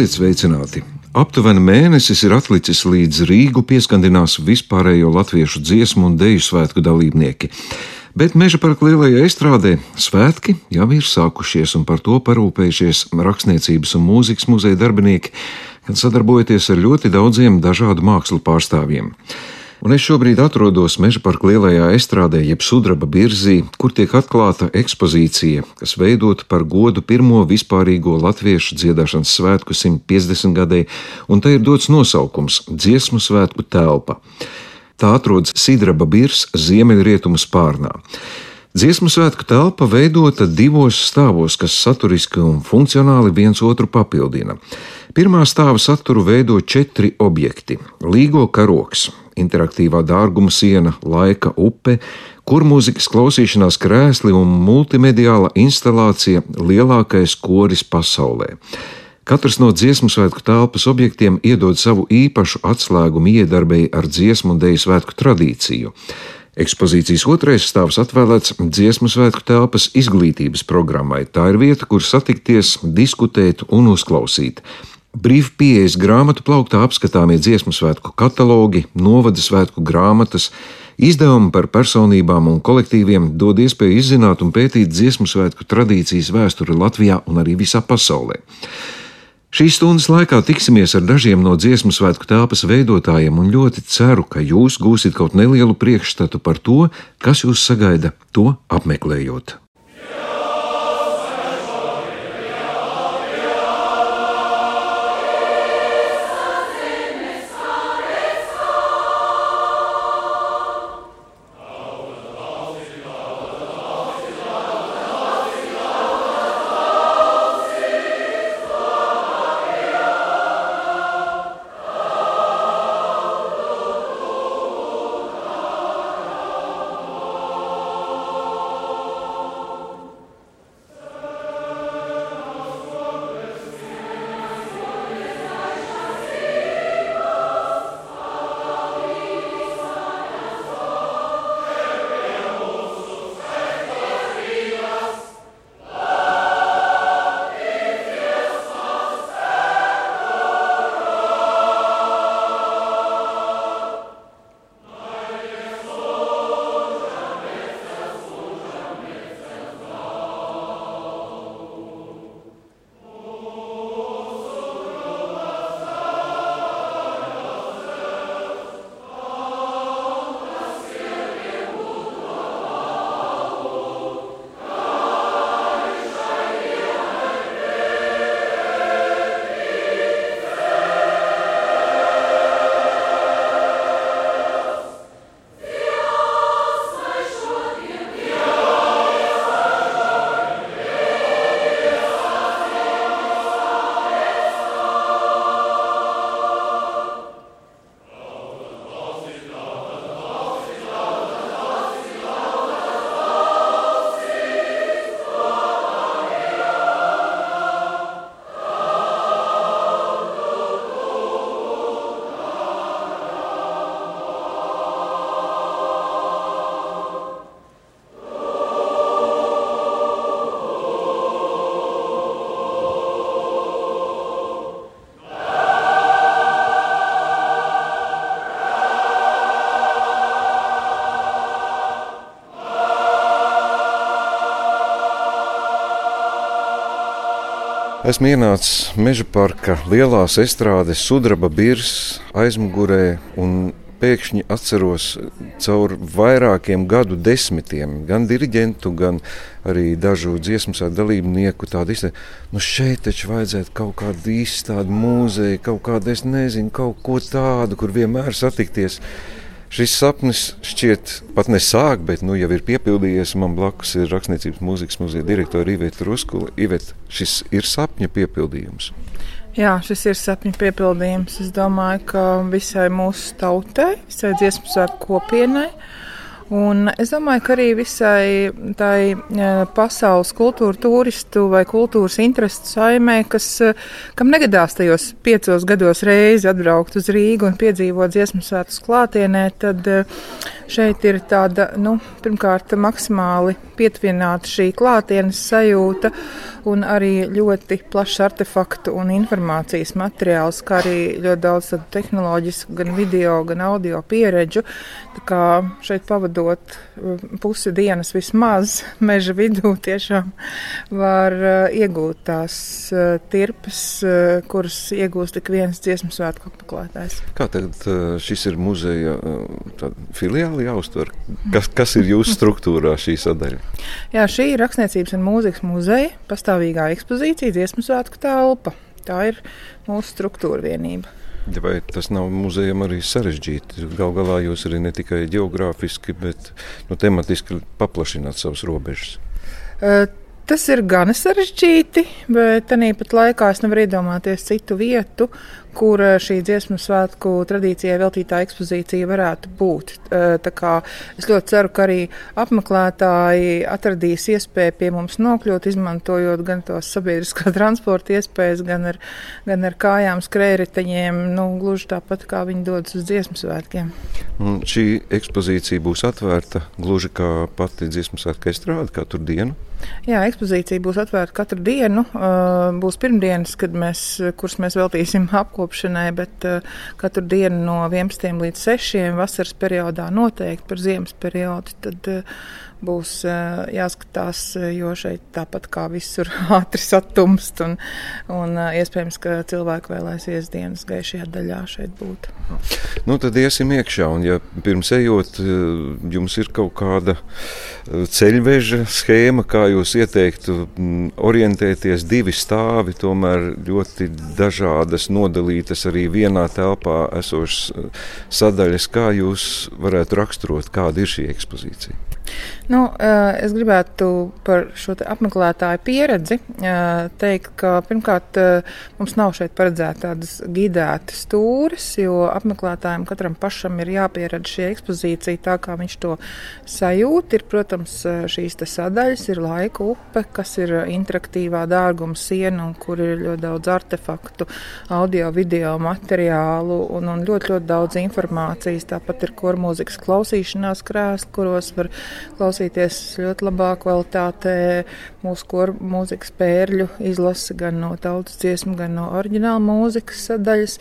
Esiet sveicināti! Aptuveni mēnesis ir atlicis līdz Rīgu pieskandinās vispārējo latviešu dziesmu un deju svētku dalībnieki. Bet meža parka lielajā estrādē svētki jau ir sākušies, un par to parūpējušies rakstniecības un mūzikas muzeja darbinieki, gan sadarbojoties ar ļoti daudziem dažādu mākslu pārstāvjiem. Un es šobrīd atrodos Meža parka lielajā estrādē, jeb sudraba birzī, kur tiek atklāta ekspozīcija, kas veidota par godu pirmo vispārīgo latviešu dziedāšanas svētku 150 gadē, un tai ir dots nosaukums - Dziesmu svētku telpa. Tā atrodas Sidraba birs ziemeļrietumu spārnā. Dziesmu svētku telpa veidota divos stāvos, kas saturiski un funkcionāli viens otru papildina. Pirmā stāva saturu veido četri objekti - līgo karoks, interaktīvā dārguma siena, laika upe, kur mūzikas klausīšanās krēsli un multimediāla instalācija lielākais koris pasaulē. Katrs no dziesmu svētku telpas objektiem iedod savu īpašu atslēgumu iedarbēji ar dziesmu un dēļu svētku tradīciju. Ekspozīcijas otrais stāvs atvēlēts dziesmu svētku telpas izglītības programmai. Tā ir vieta, kur satikties, diskutēt un uzklausīt. Brīv pieejas grāmatu plauktā apskatāmie dziesmu svētku katalogi, novada svētku grāmatas, izdevumi par personībām un kolektīviem dod iespēju izzināt un pētīt dziesmu svētku tradīcijas vēsturi Latvijā un arī visā pasaulē. Šīs stundas laikā tiksimies ar dažiem no dziesmu svētku telpas veidotājiem un ļoti ceru, ka jūs gūsiet kaut nelielu priekšstatu par to, kas jūs sagaida to apmeklējot. Esmu ienācis meža parka lielās estrādes, sudraba birs aizmugurē un pēkšņi atceros caur vairākiem gadu desmitiem, gan diriģentu, gan arī dažu dziesmu dalībnieku tādu izteiktu, nu šeit taču vajadzētu kaut kādu izstādi mūzeju, kaut kādu, es nezinu, kaut ko tādu, kur vienmēr satikties. Šis sapnis šķiet pat nesāk, bet nu, jau ir piepildījies. Man blakus ir Rakstniecības mūzikas muzeja direktore Iveta Ruskula. Iveta, šis ir sapņa piepildījums. Jā, šis ir sapņu piepildījums. Es domāju, ka visai mūsu tautai, visai dziesmu svētku kopienai Un es domāju, ka arī visai tai e, pasaules kultūra turistu vai kultūras interesu saimē, kas, e, kam negadās tajos piecos gados reizi atbraukt uz Rīgu un piedzīvot dziesmu svētkus klātienē, tad e, šeit ir tāda, nu, pirmkārt, maksimāli pietuvināta šī klātienes sajūta un arī ļoti plašs artefaktu un informācijas materiāls, kā arī ļoti daudz tehnoloģisku, gan video, gan audio pieredžu. Tā kā šeit pavadot pusi dienas vismaz meža vidū tiešām var uh, iegūt tās uh, tirpes, kuras iegūst tik viens dziesmu svētku apmeklētājs. Kā tagad šis ir muzeja filiāli jāuztver? Kas, kas ir jūsu struktūrā šī sadaļa? Jā, šī ir rakstniecības un mūzikas muzeja pastāvīgā ekspozīcija dziesmu svētku telpa. Tā ir mūsu struktūra vienība. Vai tas nav muzejam arī sarežģīti? Galu galā jūs arī ne tikai geogrāfiski, bet nu, tematiski paplašināt savas robežas. Uh, Tas ir gan sarežģīti, bet tāpat laikā es nevaru iedomāties citu vietu, kur eh, šī dziesmu svētku tradīcijai veltītā ekspozīcija varētu būt. Eh, es ļoti ceru, ka arī apmeklētāji atradīs iespēju pie mums nokļūt, izmantojot gan tos sabiedriskā transporta iespējas, gan ar, gan ar kājām, skrējriteņiem, nu, gluži tāpat kā viņi dodas uz dziesmu svētkiem. Un šī ekspozīcija būs atvērta gluži kā pati dziesmu svētku estrāde katru dienu. Jā, ekspozīcija būs atvērta katru dienu. Būs pirmdienas, mēs, kuras mēs veltīsim apkopšanai, bet katru dienu no 11 līdz 6 vasaras periodā noteikti par ziemas periodu. Tad būs jāskatās, jo šeit tāpat kā visur ātri satumst un, un iespējams, ka cilvēki vēlēsies dienas gaišajā daļā šeit būt. Nu, tad iesim iekšā, un ja pirms ejot, jums ir kaut kāda ceļveža schēma, kā jūs ieteiktu orientēties divi stāvi, tomēr ļoti dažādas, nodalītas arī vienā telpā esošas sadaļas, kā jūs varētu raksturot, kāda ir šī ekspozīcija? Nu, eh, es gribētu par šo apmeklētāju pieredzi eh, teikt, ka pirmkārt eh, mums nav šeit paredzēta tādas gidētas stūres, jo apmeklētājiem katram pašam ir jāpieredz šī ekspozīcija tā, kā viņš to sajūt. Ir, protams, šīs sadaļas, ir laika upe, kas ir interaktīvā dārguma siena un kur ir ļoti daudz artefaktu, audio, video materiālu un, un ļoti, ļoti daudz informācijas. Tāpat ir kormūzikas klausīšanās krēsli, kuros var klausīties ļoti labā kvalitātē mūsu koru mūzikas pērļu izlasi gan no tautas dziesmu, gan no oriģināla mūzikas sadaļas.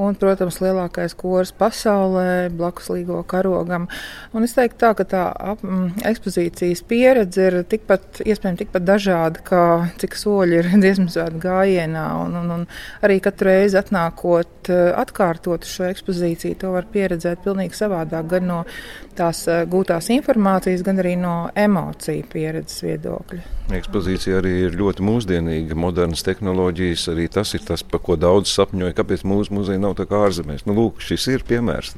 Un, protams, lielākais kors pasaulē, blakus līgo karogam. Un es teiktu tā, ka tā ap, m, ekspozīcijas pieredze ir tikpat, iespējams, tikpat dažāda, kā cik soļi ir dziesmu svētku gājienā. Un, un, un arī katru reizi atnākot, atkārtot šo ekspozīciju, to var pieredzēt pilnīgi savādāk, gan no tās gūtās informācijas, gan arī no emociju pieredzes viedokļa. Ekspozīcija arī ir ļoti mūsdienīga, modernas tehnoloģijas. Arī tas ir tas, par ko daudz sapņoja. Kāpēc mūsu muzeja nav tā kā ārzemēs? Nu, lūk, šis ir piemērs.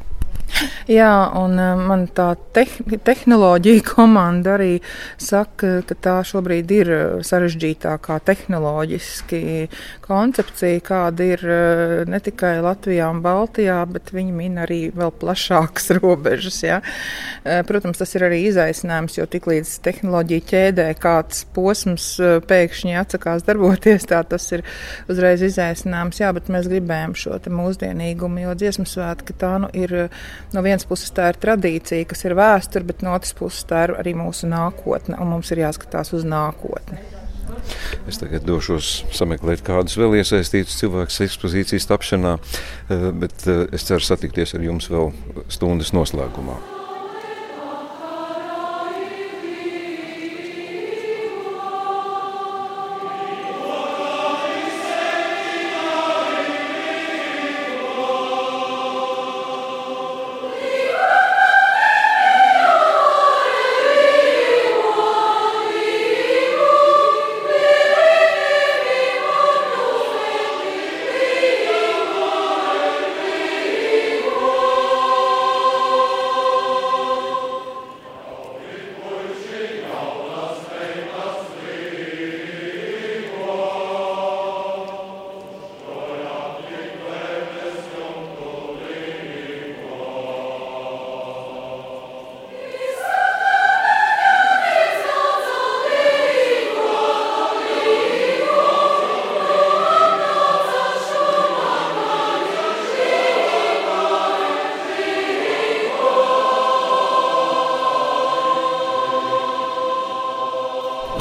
Jā, un eh, man tā te tehnoloģija komanda arī saka, ka tā šobrīd ir eh, sarežģītākā tehnoloģiski koncepcija, kāda ir eh, ne tikai Latvijā un Baltijā, bet viņi min arī vēl plašākas robežas. Ja? Protams, tas ir arī izaicinājums, jo tiklīdz tehnoloģija ķēdē kāds posms pēkšņi atsakās darboties, tā tas ir uzreiz izaicinājums. Jā, bet mēs gribējām šo mūsdienīgumu, jo dziesmu svētki tā nu ir no vienas puses tā ir tradīcija, kas ir vēsture, bet no otras puses tā ir arī mūsu nākotne, un mums ir jāskatās uz nākotni. Es tagad došos sameklēt kādus vēl iesaistītus cilvēkus ekspozīcijas tapšanā, eh, bet eh, es ceru satikties ar jums vēl stundas noslēgumā.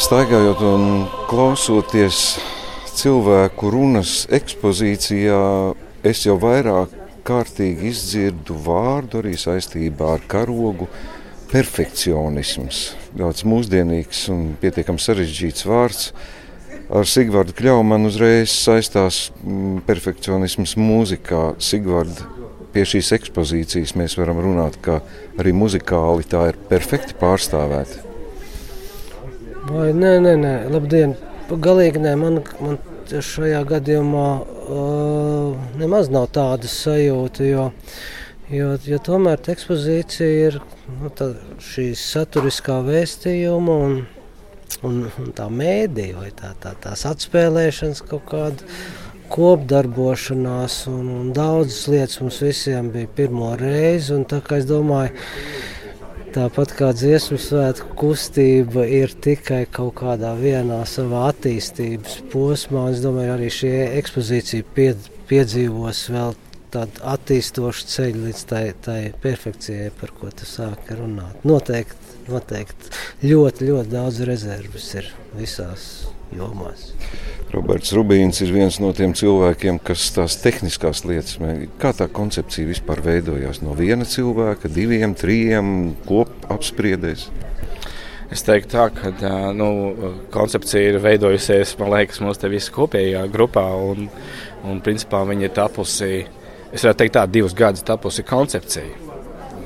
Staigājot un klausoties cilvēku runas ekspozīcijā, es jau vairāk kārtīgi izdzirdu vārdu arī saistībā ar karogu. Perfekcionisms, tāds mūsdienīgs un pietiekami sarežģīts vārds. Ar Sigvārdu Kļauju man uzreiz saistās mm, perfekcionisms mūzikā. Sigvārdu pie šīs ekspozīcijas mēs varam runāt, ka arī muzikāli tā ir perfekti pārstāvēta. Vai nē, nē, nē, labdien. Galīgi nē, man, man šajā gadījumā uh, nemaz nav tāda sajūta. Jo, jo, jo tomēr ekspozīcija ir nu, tā, šī saturiskā vēstījuma un, un, un tā mēdīja vai tā, tā, tās atspēlēšanas kaut kāda kopdarbošanās. Un, un daudzas lietas mums visiem bija pirmo reizi. Tā kā es domāju, Tāpat kā dziesmu svētku kustība ir tikai kaut kādā vienā savā attīstības posmā, es domāju, arī šī ekspozīcija pied, piedzīvos vēl tādu attīstošu ceļu līdz tai, tai perfekcijai, par ko tu sāki runāt. Noteikti, noteikti ļoti, ļoti daudz rezerves ir visās jomās. Roberts Rubīns ir viens no tiem cilvēkiem, kas tās tehniskās lietas, kā tā koncepcija vispār veidojās no viena cilvēka, diviem, trijiem kopapspriedēs. Es teiktu, tā, ka nu, koncepcija ir veidojusies liekas, mūsu visā kopējā grupā. Un, un principā viņa ir tapusi, es varētu teikt, tā, divus gadus tapusi koncepcija.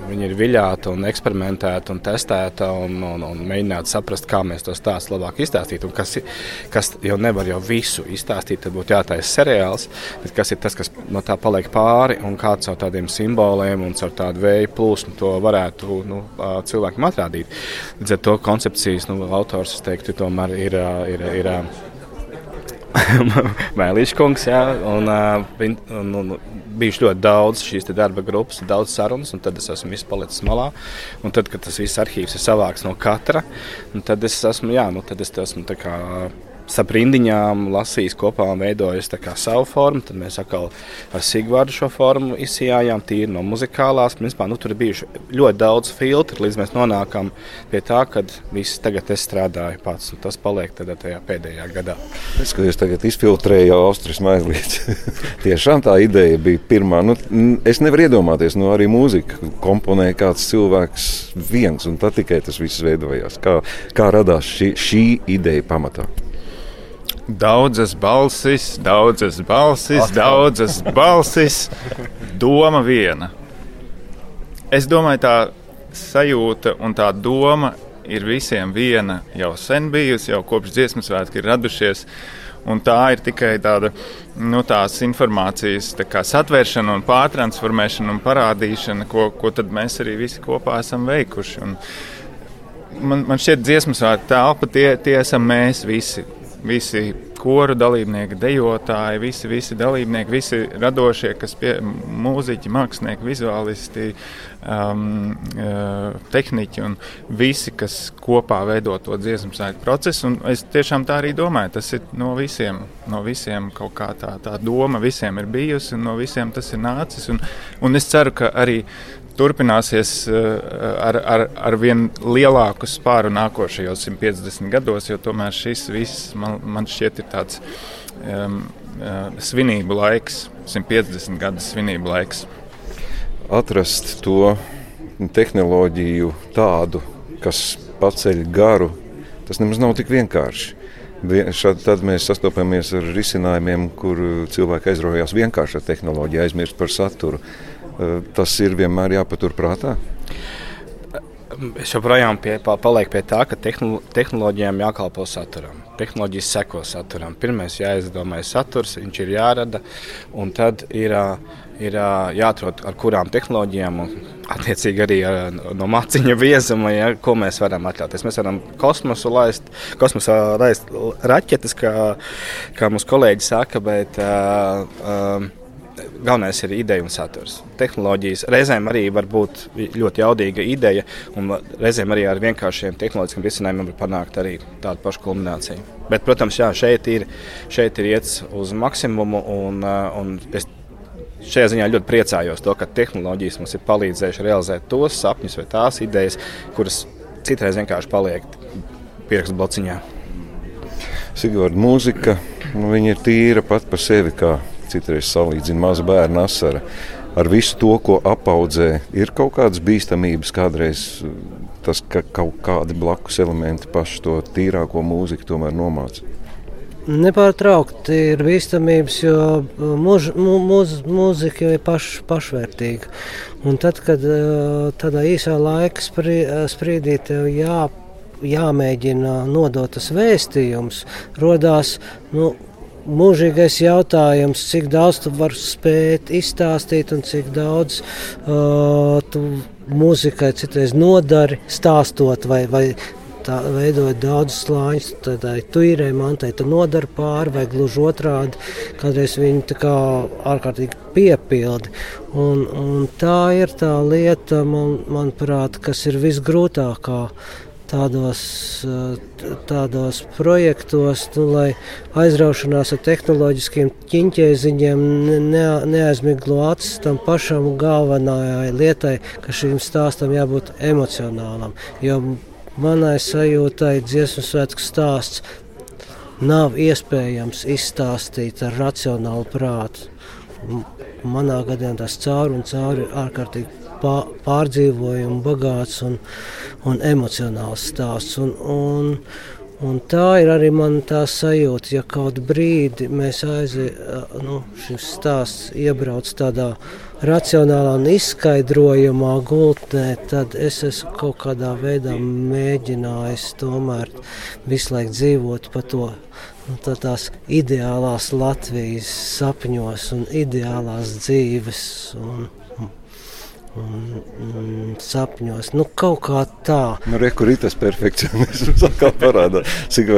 Viņa ir viļāta, un eksperimentēta un testēta un, un, un mēģināta saprast, kā mēs to stāstu labāk izstāstīt. Un kas, kas jau nevar jau visu izstāstīt, tad būtu jātaisa seriāls, bet kas ir tas, kas no tā paliek pāri un kāds caur tādiem simboliem un caur tādu vēju plūsmu to varētu nu, cilvēkiem atrādīt. Līdz ar to koncepcijas nu, autors, es teiktu, tomēr ir. ir, ir, Mēlīša kungs, jā, un, un, un bijuši ļoti daudz šīs darba grupas, daudz sarunas, un tad es esmu palicis malā. Un tad, kad tas viss arhīvs ir savāks no katra, tad es esmu, jā, nu, tad es esmu tā kā starp rindiņām lasījis kopā un veidojis savu formu. Tad mēs atkal ar Sigvārdu šo formu izsījām, tīri no muzikālās. Principā, nu, tur bijuši ļoti daudz filtru, līdz mēs nonākam pie tā, ka viss tagad es strādāju pats, tas paliek tajā pēdējā gadā. Es skatos, tagad izfiltrēju jau Austrijas maizlītes. Tiešām tā ideja bija pirmā. Nu, es nevaru iedomāties, nu arī mūzika komponēja kāds cilvēks viens, un tad tikai tas viss veidojās. Kā, kā radās šī, šī ideja pamatā? Daudzas balsis, daudzas balsis, Atkal. daudzas balsis, doma viena. Es domāju, tā sajūta un tā doma ir visiem viena jau sen bijusi, jau kopš dziesmu svētki ir radušies. Un tā ir tikai tāda nu, informācijas tā satvēršana, un pārtransformēšana un parādīšana, ko, ko mēs arī visi kopā esam veikuši. Un man, man šķiet, ka dziesmu svētku telpa tie, tie esam mēs visi visi koru dalībnieki, dejotāji, visi, visi dalībnieki, visi radošie, kas pie mūziķi, mākslinieki, vizuālisti, um, uh, tehniķi un visi, kas kopā veido to dziesmu sēklu procesu. Un es tiešām tā arī domāju, tas ir no visiem, no visiem kaut kā tā, tā doma visiem ir bijusi un no visiem tas ir nācis. Un, un es ceru, ka arī turpināsies eh, ar, ar, ar vien lielāku spāru nākošajos 150 gados, jo tomēr šis viss man, man šķiet ir tāds um, svinību laiks, 150 gadu svinību laiks. Atrast to tehnoloģiju tādu, kas paceļ garu, tas nemaz nav tik vienkārši. Šad, tad mēs sastopamies ar risinājumiem, kur cilvēki aizraujās vienkārši ar tehnoloģiju, aizmirst par saturu. Eh, tas ir vienmēr jāpaturprātā. Es joprojām pie, palieku pie tā, ka tehnoloģijām jākalpo saturam. Tehnoloģijas seko saturam. Pirmais jāizdomā saturs, viņš ir jārada, un tad ir, ir jāatrod ar kurām tehnoloģijām, attiecīgi arī ar, no maciņa viezuma, ja, ko mēs varam atļauties. Mēs varam kosmosu laist, kosmosā laist raķetes, kā, kā mūsu kolēģi saka, bet uh, uh, galvenais ir ideja un saturs. Tehnoloģijas reizēm arī var būt ļoti jaudīga ideja, un reizēm arī ar vienkāršiem tehnoloģiskiem risinājumiem var panākt arī tādu pašu kulmināciju. Bet, protams, jā, šeit ir, šeit ir iets uz maksimumu, un, un es šajā ziņā ļoti priecājos, to, ka tehnoloģijas mums ir palīdzējušas realizēt tos sapņus vai tās idejas, kuras citreiz vienkārši paliek pierakstu blociņā. Sigvārda mūzika, nu, ir tīra pat par sevi, kā citreiz salīdzina maza bērna asara. Ar visu to, ko apaudzē, ir kaut kādas bīstamības, kādreiz tas, ka kaut kādi blakus elementi pašu to tīrāko mūziku tomēr nomāca. Nepārtraukti ir bīstamības, jo mūž, mūz, mūzika jau ir paš, pašvērtīga. Un tad, kad tādā īsā laika sprīdī tev jā, jāmēģina nodot tas vēstījums, rodās nu, mūžīgais jautājums, cik daudz tu vari spēt izstāstīt un cik daudz uh, tu mūzikai citreiz nodari stāstot vai, vai tā veidojot daudzus slāņus, tad tuīrē mantai tu nodara pāri vai gluži otrādi, kādreiz viņi tā kā ārkārtīgi piepildi. Un, un tā ir tā lieta, man, manuprāt, kas ir visgrūtākā tādos, tādos projektos, nu, lai aizraušanās ar tehnoloģiskiem ķīņķēziņiem ne, neaizmiglo acis tam pašam galvenajai lietai, ka šīm stāstam jābūt emocionālam. Jo manai sajūtai dziesmu svētku stāsts nav iespējams izstāstīt ar racionālu prātu. Manā gadījumā tas cauri un cauri ir ārkārtīgi pārdzīvojumu bagāts un, un emocionāls stāsts. Un, un, un tā ir arī man tā sajūta, ja kaut brīdi mēs aizējām, nu, šis stāsts iebrauc tādā racionālā un izskaidrojamā gultnē, tad es esmu kaut kādā veidā mēģinājis tomēr visu laiku dzīvot pa to. Nu, tā tās ideālās Latvijas sapņos un ideālās dzīves. Un, un, un sapņos. Nu, kaut kā tā. Nu, re, kur ir tas perfekcionisms? Kā parādā, cik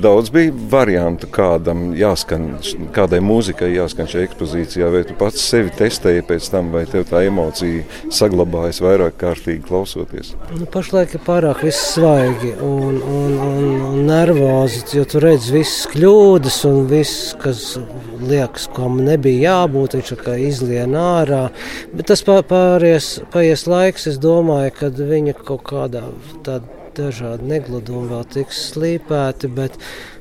daudz bija variantu, kādam jāskan, kādai mūzikai jāskan šajā ekspozīcijā, vai tu pats sevi testēji pēc tam, vai tev tā emocija saglabājas vairāk kārtīgi klausoties? Nu, pašlaik ir pārāk viss svaigi un, un, un, un nervozi, jo tu redz visas kļūdas un viss, kas liekas, kam nebija jābūt, viņš kā izlien ārā. Bet tas pārējais paies laiks, es domāju, ka viņa kaut kādā tādā dažādi negludumi vēl tiks slīpēti, bet,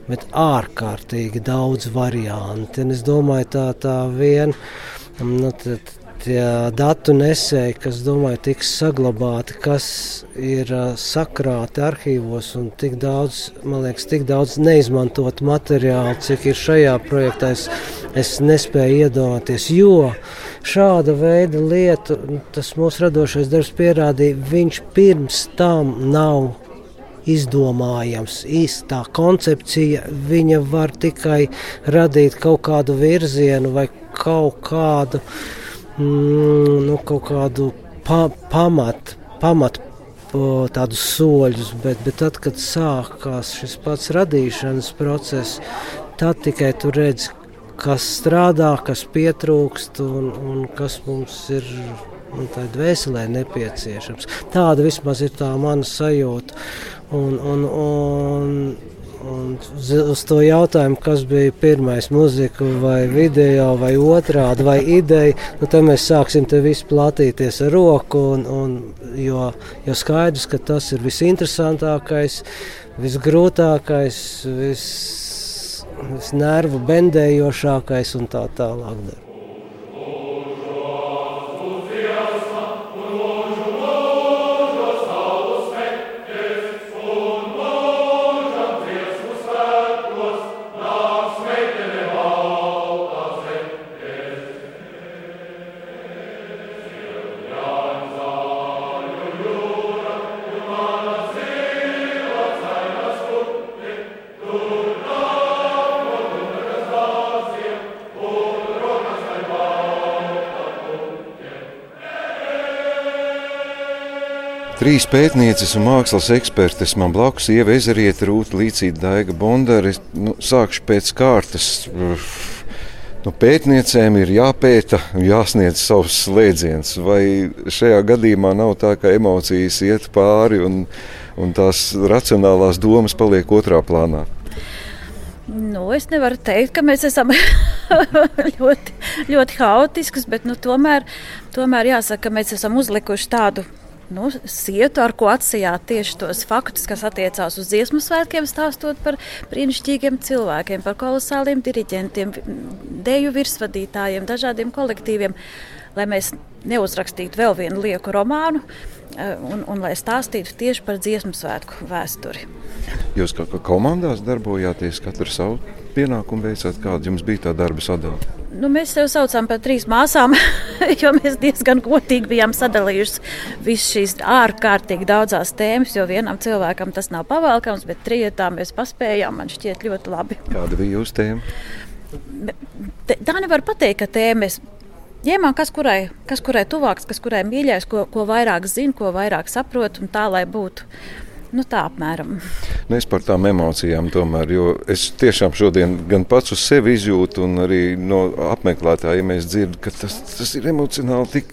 bet ārkārtīgi daudz variantu. Un es domāju, tā, tā vien. Nu, tad, tie datu nesēji, kas, domāju, tiks saglabāti, kas ir sakrāti arhīvos un tik daudz, man liekas, tik daudz neizmantot materiālu, cik ir šajā projektā, es, es nespēju iedomāties, jo šāda veida lietu, tas mūsu radošais darbs pierādīja, viņš pirms tam nav izdomājams. Īstā koncepcija viņa var tikai radīt kaut kādu virzienu vai kaut kādu mm, nu, kaut kādu pa, pamatu, pamat, tādus soļus, bet, bet tad, kad sākās šis pats radīšanas process, tad tikai tu redzi, kas strādā, kas pietrūkst un, un kas mums ir un tā dvēselē nepieciešams. Tāda vismaz ir tā mana sajūta. Un, un, un, Un uz to jautājumu, kas bija pirmais, mūzika vai video, vai otrādi, vai ideja, nu, tad mēs sāksim te visu platīties ar roku. Un, un, jo, jo skaidrs, ka tas ir visinteresantākais, visgrūtākais, vis, visnervu bendējošākais un tā tālāk. Trīs pētnieces un mākslas ekspertes man blakus Ieva Ezerieta, Rūta Līcīta, Daiga Bondara. Nu, sākšu pēc kārtas. Nu, pētniecēm ir jāpēta, jāsniedz savs slēdziens. Vai šajā gadījumā nav tā, ka emocijas iet pāri un, un tās racionālās domas paliek otrā plānā? Nu, es nevaru teikt, ka mēs esam ļoti, ļoti haotiskas, bet nu, tomēr, tomēr jāsaka, ka mēs esam uzlikuši tādu nu, sietu, ar ko atsijāt tieši tos faktus, kas attiecās uz dziesmu svētkiem, stāstot par brīnišķīgiem cilvēkiem, par kolosāliem diriģentiem, deju virsvadītājiem, dažādiem kolektīviem, lai mēs neuzrakstītu vēl vienu lieku romānu eh, un, un lai stāstītu tieši par dziesmu svētku vēsturi. Jūs kā komandās darbojāties, katru savu pienākumu veicāt, kāda jums bija tā darba sadalījuma? Nu, mēs sev saucam par trīs māsām, jo mēs diezgan godīgi bijām sadalījuši visas šīs ārkārtīgi daudzās tēmas. Jo vienam cilvēkam tas nav pavēlkams, bet trijotā mēs paspējām. Man šķiet ļoti labi. Kāda bija jūsu tēma? Tā nevar pateikt, ka tēmas. Ņēmām, kas kurai, kas kurai tuvāks, kas kurai mīļāks, ko, ko vairāk zina, ko vairāk saprot, un tā, lai būtu Nu, tā apmēram. Nu, es par tām emocijām tomēr, jo es tiešām šodien gan pats uz sevi izjūtu, un arī no apmeklētājiem es dzirdu, ka tas, tas ir emocionāli tik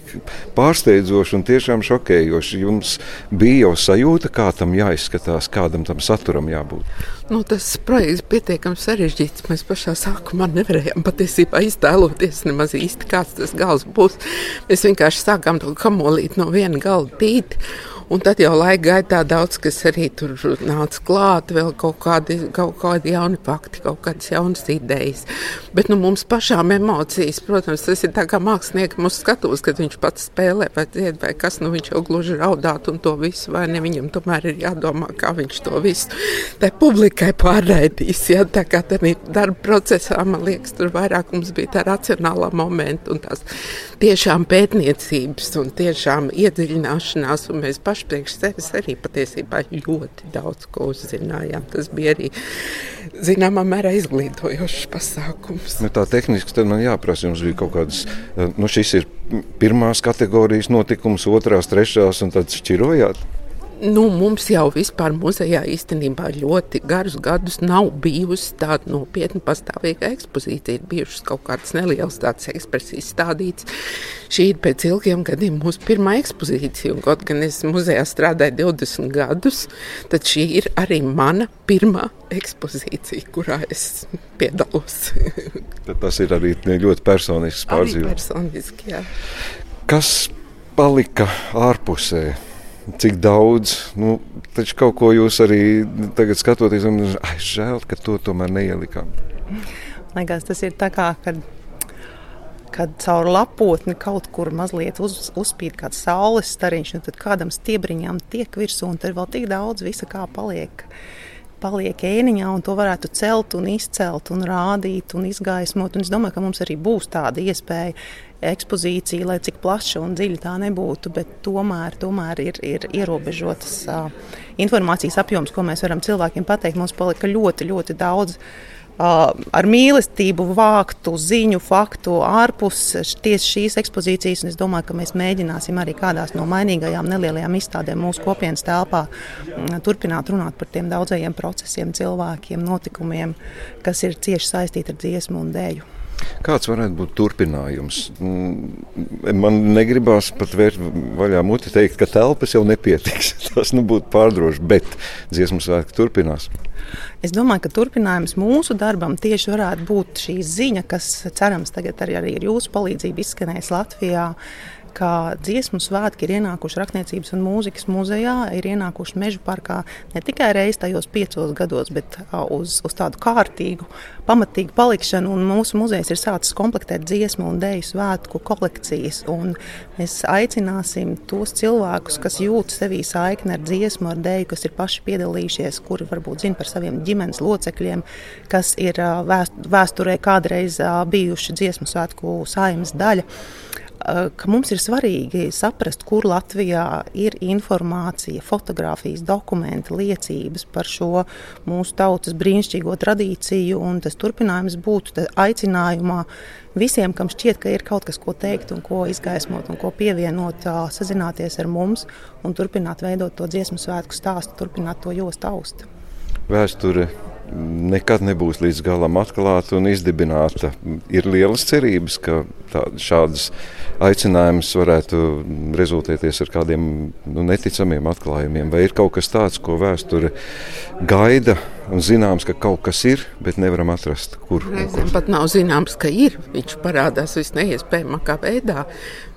pārsteidzoši un tiešām šokējoši. Jums bija jau sajūta, kā tam jāizskatās, kādam tam saturam jābūt. Nu, tas projekts ir pietiekami sarežģīts. Mēs pašā sākumā nevarējām patiesībā iztēloties nemaz īsti, kāds tas gals būs. Mēs vienkārši sākām to kamolīt no viena gala pīt. Un tad jau laika gaitā daudz kas arī tur nāca klāt, vēl kaut kādi, kaut kādi jauni fakti, kaut kādas jaunas idejas. Bet nu, mums pašām emocijas, protams, tas ir tā kā māksliniekam mums skatos, kad viņš pats spēlē vai dzied, vai kas, nu viņš jau gluži raudāt un to visu, vai ne, viņam tomēr ir jādomā, kā viņš to visu tai publikai pārraidīs. Ja? Tā kā tādā darba procesā, man liekas, tur vairāk mums bija tā racionālā momenta un tās tiešām pētniecības un tiešām iedziļināšanās, un mēs paši paši priekš sevis arī patiesībā ļoti daudz ko uzzinājām. Tas bija arī zināmā mērā izglītojošs pasākums. Nu, tā tehniski man jāprasa, jums bija kaut kādas, nu šis ir pirmās kategorijas notikums, otrās, trešās un tad šķirojāt. Nu, mums jau vispār muzejā īstenībā ļoti garus gadus nav bijusi tāda nopietna pastāvīga ekspozīcija. Ir bijušas kaut kādas nelielas tādas ekspresijas stādītas. Šī ir pēc ilgiem gadiem mūsu pirmā ekspozīcija. Un, kaut gan es muzejā strādāju 20 gadus, tad šī ir arī mana pirmā ekspozīcija, kurā es piedalos. tas ir arī ļoti personisks pārdzīvojums. Personiski, jā. Kas palika ārpusē? Cik daudz. Nu, taču kaut ko jūs arī tagad skatoties, un ai, žēl, ka to tomēr neielikām. Liekas, tas ir tā kā, kad, kad caur lapotni kaut kur mazliet uz, uzspīd kāds saules stariņš, un tad kādam stiebriņām tiek virsū, un tur vēl tik daudz visa kā paliek. Paliek ēniņā, un to varētu celt, un izcelt, un rādīt, un izgaismot. Un es domāju, ka mums arī būs tāda iespēja ekspozīcija, lai cik plaša un dziļa tā nebūtu, bet tomēr, tomēr ir, ir ierobežotas uh, informācijas apjoms, ko mēs varam cilvēkiem pateikt. Mums palika ļoti, ļoti daudz. Uh, ar mīlestību vāktu ziņu, faktu ārpus tieši šīs ekspozīcijas. Es domāju, ka mēs mēģināsim arī kādās no mainīgajām nelielajām izstādēm mūsu kopienas telpā turpināt runāt par tiem daudzajiem procesiem, cilvēkiem, notikumiem, kas ir cieši saistīti ar dziesmu un dēļu. Kāds varētu būt turpinājums? Mm, man negribās pat vērt vaļā muti teikt, ka telpas jau nepietiks. Tas nu būtu pārdroši, bet dziesmu svētki turpinās. Es domāju, ka turpinājums mūsu darbam tieši varētu būt šī ziņa, kas cerams tagad arī, arī ar jūsu palīdzību izskanēs Latvijā ka dziesmu svētki ir ienākuši Rakstniecības un mūzikas muzejā, ir ienākuši Meža parkā ne tikai reizes tajos piecos gados, bet uz, uz tādu kārtīgu, pamatīgu palikšanu. Mūsu muzejs ir sācis komplektēt dziesmu un dēļu svētku kolekcijas. Mēs aicināsim tos cilvēkus, kas jūt sevī saikni ar dziesmu, ar dēļu, kas ir paši piedalījušies, kuri varbūt zina par saviem ģimenes locekļiem, kas ir vēsturē kādreiz bijuši dziesmu svētku saimnes daļa. Eh, ka mums ir svarīgi saprast, kur Latvijā ir informācija, fotografijas, dokumenti, liecības par šo mūsu tautas brīnišķīgo tradīciju. Tas turpinājums būtu aicinājumā visiem, kam šķiet, ka ir kaut kas, ko teikt, un ko izgaismot, un ko pievienot, sazināties ar mums un turpināt veidot to dziesmu svētku stāstu, turpināt to jostu aust. Vēsture nekad nebūs līdz galam atklāta un izdibināta. Ir lielas cerības, ka tā, šādas aicinājumus varētu rezultēties ar kādiem nu, neticamiem atklājumiem, vai ir kaut kas tāds, ko vēsture gaida un zināms, ka kaut kas ir, bet nevaram atrast, kur. Reizēm pat nav zināms, ka ir. Viņš parādās visneiespējamākā veidā.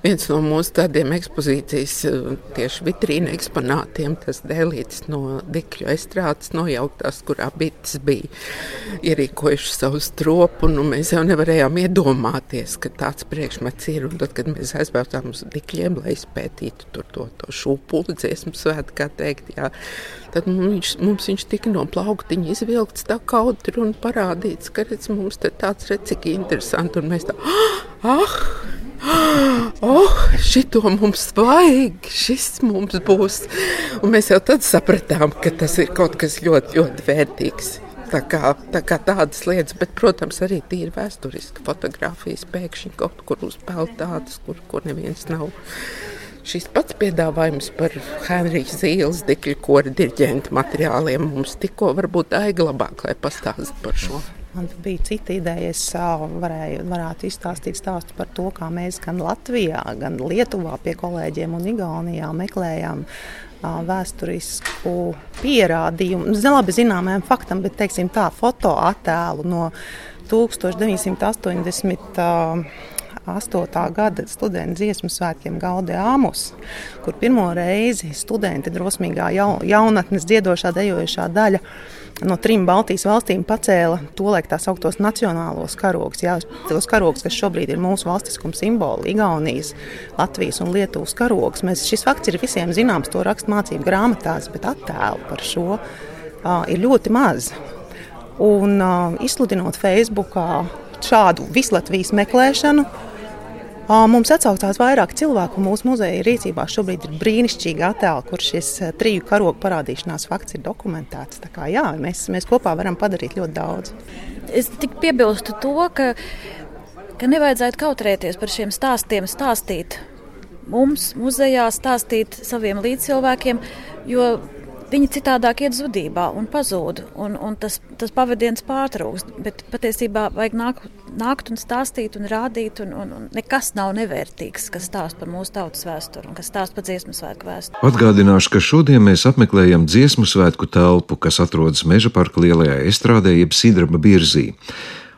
Viens no mūsu tādiem ekspozīcijas eh, tieši vitrīna eksponātiem, tas dēlītis no Dikļu estrādes nojauktās, kurā bites bija ierīkojuši savu stropu. Nu, mēs jau nevarējām iedomāties, ka tāds priekšmets ir. Un tad, kad mēs aizbraucām uz Dikļiem, lai izpētītu to, to, to šūpuli dziesmu svētku, kā teikt, jā, tad mums, mums viņš tika no plauktiņa izvilkts tā kautri un parādīts, ka redz, mums te tāds redz, cik interesanti. Un mēs tā, ah! Oh, šito mums vajag, šis mums būs. Un mēs jau tad sapratām, ka tas ir kaut kas ļoti, ļoti vērtīgs. Tā kā, tā kā tādas lietas, bet, protams, arī tīri vēsturiski fotografijas pēkšņi kaut kur uzpeld tādas, kur, kur neviens nav. Šis pats piedāvājums par Henrija Zīles dikļu kora diriģenta materiāliem mums tikko varbūt aiga labāk, lai pastāstītu par šo. Man bija cita ideja. Es varēju, varētu izstāstīt stāstu par to, kā mēs gan Latvijā, gan Lietuvā pie kolēģiem un Igaunijā meklējām vēsturisku pierādījumu. Nelabi zināmajam faktam, bet teiksim, tā fotoattēlu no 1980. 8. gada studentu dziesmu svētkiem Gaudē Āmus, kur pirmo reizi studenti drosmīgā jaunatnes dziedošā dejošā daļa no trim Baltijas valstīm pacēla tolaik tā sauktos nacionālos karogus. Jā, tos karogus, kas šobrīd ir mūsu valstiskuma simboli, Igaunijas, Latvijas un Lietuvas karogus. Mēs, šis fakts ir visiem zināms, to rakstu mācību grāmatās, bet attēlu par šo uh, ir ļoti maz. Un uh, izsludinot Facebookā šādu vislatvijas meklēšanu, Mums atsaucās vairāk cilvēku. Mūsu muzeja rīcībā šobrīd ir brīnišķīgi attēli, kur šis triju karogu parādīšanās fakts ir dokumentēts. Kā, jā, mēs, mēs kopā varam padarīt ļoti daudz. Es tik piebilstu to, ka, ka nevajadzētu kautrēties par šiem stāstiem, stāstīt mums, muzejā, stāstīt saviem līdzcilvēkiem, jo viņi citādāk iet zudībā un pazūd. Un, un tas, tas pavadiens pārtrūkst. Bet patiesībā vajag nāk, nākt un stāstīt un rādīt. Un, un, un nekas nav nevērtīgs, kas stāsta par mūsu tautas vēsturi un kas stāsta par dziesmu svētku vēsturi. Atgādināšu, ka šodien mēs apmeklējam dziesmu svētku telpu, kas atrodas Meža parka lielajā estrādē, jeb Sidraba birzī.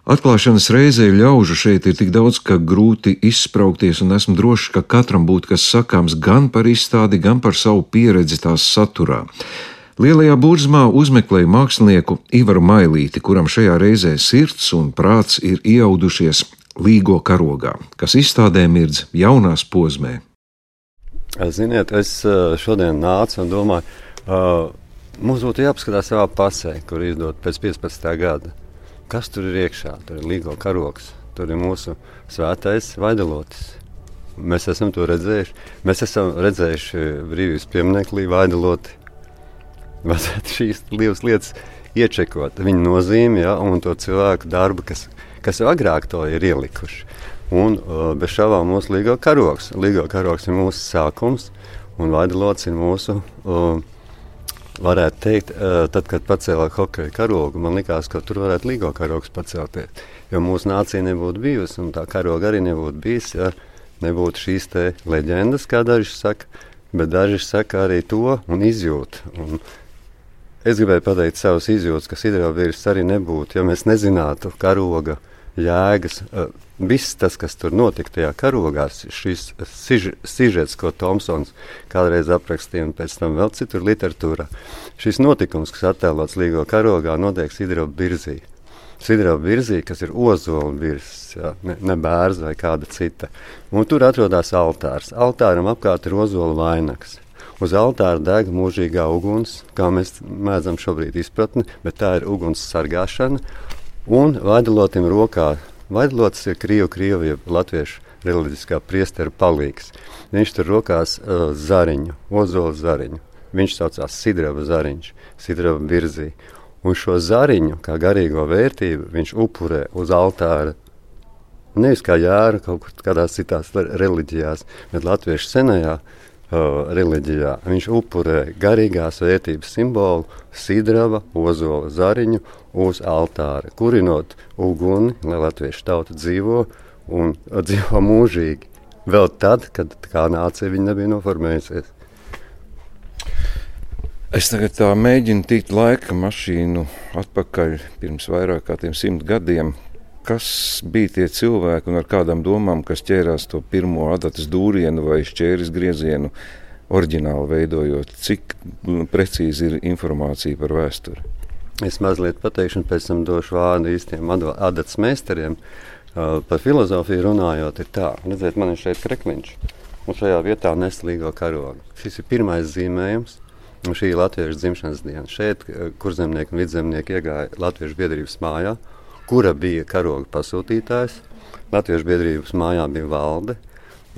Atklāšanas reizē ļaužu šeit ir tik daudz, ka grūti izspraukties, un esmu drošs, ka katram būtu kas sakāms gan par izstādi, gan par savu pieredzi tās saturā. Lielajā burzmā uzmeklēju mākslinieku Ivaru Mailīti, kuram šajā reizē sirds un prāts ir iaudušies līgo karogā, kas izstādē mirdz jaunās pozmē. Ziniet, es eh, šodien nācu un domāju, uh, mums būtu jāpaskatās savā pasē, kur izdot pēc 15. gada Kas tur ir iekšā? Tur ir līgo karoks, tur ir mūsu svētais vaidelotis. Mēs esam to redzējuši. Mēs esam redzējuši brīvības piemineklī vaidaloti. Vajadzētu šīs divas lietas iečekot. Viņa nozīme ja, un to cilvēku darbu, kas, kas agrāk to ir ielikuši. Un uh, bez šaubām mūsu līgo karoks. Līgo karoks ir mūsu sākums, un vaidalots ir mūsu uh, varētu teikt, tad, kad pacēlā hokeja karogu, man liekas, ka tur varētu līgo karogs pacelties. Jo mūsu nācija nebūtu bijusi, un tā karoga arī nebūtu bijis, ja nebūtu šīs leģendas, kā daži saka, bet daži saka arī to un izjūt. Un es gribēju pateikt savus izjūtas, ka hidrovīrs arī nebūtu, ja mēs nezinātu karoga jēgas. Viss tas, kas tur notika tajā karogā, šis sižets, ko Tomsons kādreiz aprakstīja, un pēc tam vēl citur literatūrā, šis notikums, kas attēlots Līgo karogā, notiek Sidrova virzī. Sidrova virzī, kas ir ozola virsmas, ja, ne, ne bērns vai kāda cita. Un tur atrodas altārs. Altāram apkārt ir ozola vainags. Uz altāra deg mūžīgā uguns, kā mēs mēdzam šobrīd izpratni, bet tā ir uguns sargāšana. Un vaidalotim rokā Vaidlots ir Krievu, Krievu, Latviešu reliģiskā priestera palīgs. Viņš tur rokās uh, zariņu, ozola zariņu. Viņš saucās Sidraba zariņš, Sidraba virzī. Un šo zariņu, kā garīgo vērtību, viņš upurē uz altāra. Nevis kā jēra kaut kur kādās citās reliģijās, bet latviešu senajā uh, reliģijā. Viņš upurē garīgās vērtības simbolu, sidraba, ozola zariņu uz altāra, kurinot uguni, lai latviešu tauta dzīvo un dzīvo mūžīgi. Vēl tad, kad kā nācija viņa nebija noformējusies. Es tagad mēģinu tikt laika mašīnu atpakaļ pirms vairāk kā simt gadiem. Kas bija tie cilvēki un ar kādām domām, kas ķērās to pirmo adatas dūrienu vai šķēris griezienu, oriģināli veidojot? Cik precīzi ir informācija par vēsturi? Es mazliet pateikšu, un pēc tam došu vārdu īstiem adatas meistariem. Par filozofiju runājot, ir tā, redziet, man ir šeit krekliņš, un šajā vietā neslīgo karogu. Šis ir pirmais zīmējums, un šī ir latviešu dzimšanas diena. Šeit kurzemnieki un vidzemnieki iegāja Latviešu biedrības mājā, kura bija karoga pasūtītājs. Latviešu biedrības mājā bija valde,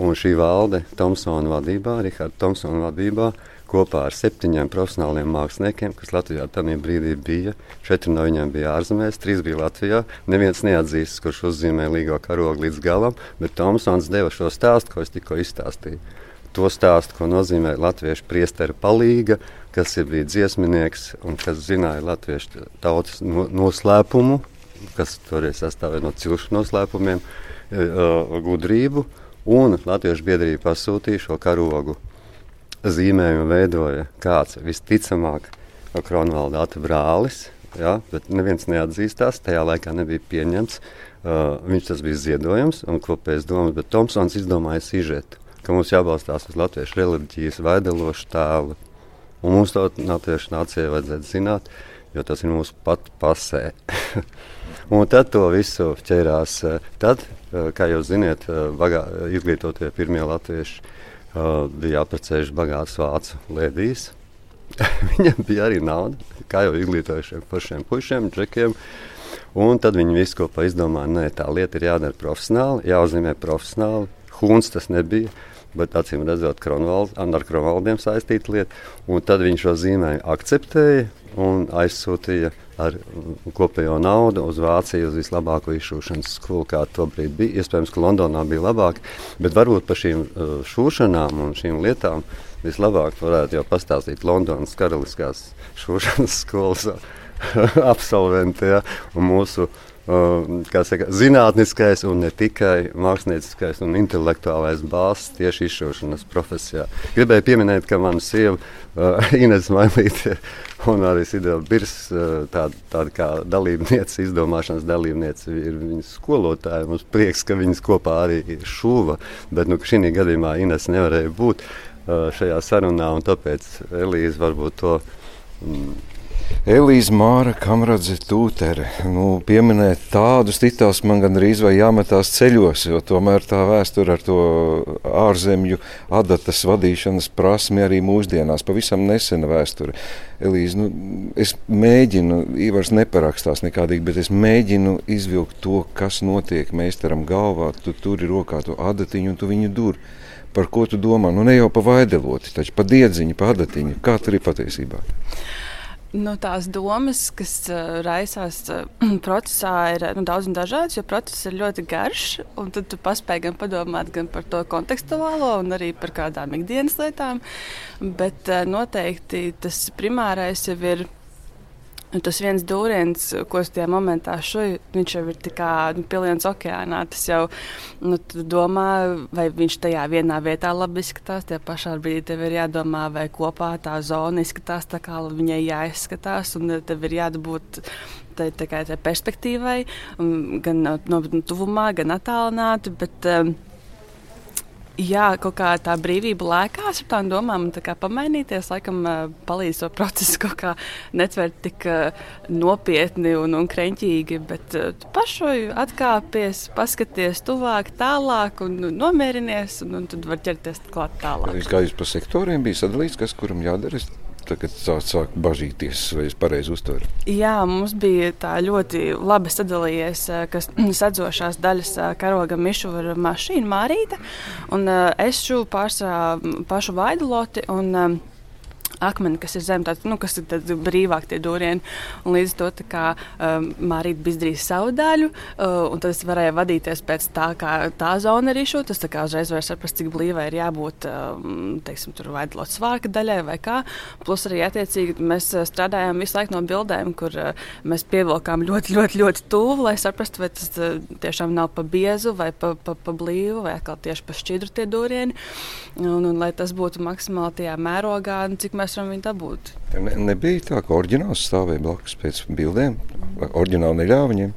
un šī valde Tomsona vadībā, Riharda Tomsona vadībā, kopā ar septiņiem profesionāliem māksliniekiem, kas Latvijā tajā brīdī bija. Četri no viņiem bija ārzemēs, trīs bija Latvijā. Neviens neatzīst, kurš uzzīmē līgo karogu līdz galam, bet Tomsons deva šo stāstu, ko es tikko izstāstīju. To stāstu, ko nozīmē latviešu priestera palīga, kas ir bijis dziesminieks un kas zināja latviešu tautas no, noslēpumu, kas toreiz sastāvēja no cilšu noslēpumiem, uh, gudrību. Un Latviešu biedrība pasūtīja šo karogu zīmējumu veidoja kāds visticamāk Kronvalda brālis. Ja, bet neviens neatzīstās. Tajā laikā nebija pieņemts. Uh, viņš tas bija ziedojums un kopējs domas, bet Tomsons izdomāja sižetu, ka mums jābalstās uz latviešu reliģijas vaidelošu tēlu. Un mums to latviešu nācijai vajadzētu zināt, jo tas ir mūsu pat pasē. un tad to visu ķērās. Tad, kā jūs zināt, bagā, izglītotie pirmie latvieši bija apprecējuši bagāts vācu lēdijas. Viņam bija arī nauda, kā jau izglītojušiem pašiem pušiem, džekiem. Un tad viņi visu kopā izdomāja, ka tā lieta ir jādara profesionāli, jāuzzīmē profesionāli. Huns tas nebija, bet acīm redzot, ar Kronvaldiem saistīta lieta. Tad viņš šo zīmējumu akceptēja un aizsūtīja ar kopējo naudu uz Vāciju, uz vislabāko izšūšanas skolu, kāda tobrīd bija. Iespējams, ka Londonā bija labāk, bet varbūt par šīm uh, šūšanām un šīm lietām vislabāk varētu jau pastāstīt Londonas Karaliskās šūšanas skolas absolventi ja, un mūsu saka, zinātniskais un ne tikai mākslinieckais un intelektuālais bāzes tieši izšaušanas profesijā. Gribēju pieminēt, ka mana sieva uh, Ines Mailīte un arī Sidela Birs, uh, tāda, tāda kā dalībniece, izdomāšanas dalībniece, ir viņas skolotāja. Mums prieks, ka viņas kopā arī šuva, bet nu, šī gadījumā Ines nevarēja būt uh, šajā sarunā, un tāpēc Elīze varbūt to. Mm, Elīze Māra, Kamradze, Tūtere. Nu, pieminēt tādus titulus man gandrīz vai jāmetās ceļos, jo tomēr tā vēsture ar to ārzemju adatas vadīšanas prasmi arī mūsdienās pavisam nesena vēsture. Elīze, nu, es mēģinu, Ivars neparakstās nekādīgi, bet es mēģinu izvilkt to, kas notiek meistaram galvā. Tu tur ir rokā to adatiņu un tu viņu dur. Par ko tu domā? Nu, ne jau pa vaideloti, taču pa diedziņu, pa adatiņu. Kā tur ir patiesībā? Nu, tās domas, kas uh, raisās uh, procesā, ir nu, daudz un dažādas, jo process ir ļoti garš. Tad tu paspēji gan padomāt gan par to kontekstuālo, gan arī par kādām ikdienas lietām. Bet uh, noteikti tas primārais jau ir tas viens dūriens, ko es tajā momentā šuju, viņš jau ir kā nu, piliens okeānā. Tas jau nu, domā, vai viņš tajā vienā vietā labi izskatās. Tajā pašā brīdī tev ir jādomā, vai kopā tā zona izskatās tā, kā viņai jāizskatās. Un tev ir jābūt tai, tā, tā perspektīvai, gan no, no tuvumā, gan attālināti. Bet, um, Jā, kaut kā tā brīvība lēkās ar tām domām, tā pamainīties, laikam, palīdz to procesu kaut kā netvert tik nopietni un, un kreņķīgi, bet pašoju atkāpies, paskaties tuvāk, tālāk un nomierinies, un, un tad var ķerties klāt tālāk. Kā jūs pa sektoriem bija sadalīts, kas kuram jādara? Tagad sāk, sāk bažīties, vai es pareizi uztveru? Jā, mums bija tā ļoti labi sadalījies, kas sadzošās daļas karoga mišura mašīna Mārīta, un es šo pārsvarā pašu vaiduloti. Un, akmeni, kas ir zem, tāds, nu, kas ir brīvāk tie dūrieni. Un līdz to kā, um, Mārīte izdarīja savu daļu, uh, un tad es varēju vadīties pēc tā, kā tā zona ir izšūta. Tas kā uzreiz var saprast, cik blīvai ir jābūt, um, teiksim, tur vai lots svārka daļai vai kā. Plus arī attiecīgi mēs uh, strādājām visu laiku no bildēm, kur uh, mēs pievilkām ļoti, ļoti, ļoti tuvu, lai saprastu, vai tas uh, tiešām nav pa biezu vai pa, pa, pa blīvu vai atkal tieši pa šķidru tie dūrieni. Un, un lai tas būtu maksimāli tajā mērogā, cik mēs mēs varam viņu dabūt. Ne, nebija tā, ka oriģināls stāvēja blakus pēc bildēm. Oriģināli neļāva viņiem.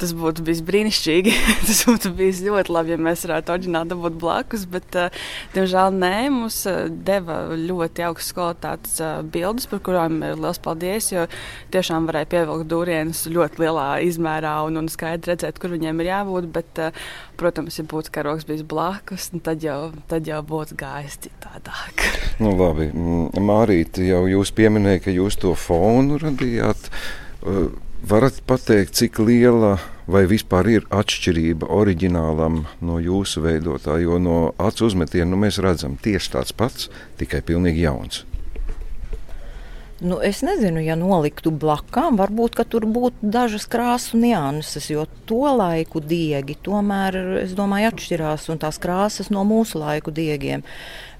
Tas būtu bijis brīnišķīgi. Tas būtu bijis ļoti labi, ja mēs varētu oriģināli dabūt blakus. Bet, uh, diemžēl, nē, mums uh, deva ļoti augstas kvalitātes uh, bildes, par kurām ir liels paldies. Jo tiešām varēja pievilkt dūrienus ļoti lielā izmērā un, un skaidri redzēt, kur viņiem ir jābūt. Bet, uh, protams, ja būtu karogs bijis blakus, nu, tad, jau, tad jau būtu gājis citādāk. Nu, labi, Mārīt, jau jūs pieminējāt, ka jūs to fonu radījāt. Varat pateikt, cik liela vai vispār ir atšķirība oriģinālam no jūsu veidotā, jo no acu uzmetiena nu, mēs redzam tieši tāds pats, tikai pilnīgi jauns. Nu, es nezinu, ja noliktu blakām, varbūt tur būtu dažas krāsu nianses, jo to laiku diegi tomēr, es domāju, atšķirās un tās krāsas no mūsu laiku diegiem.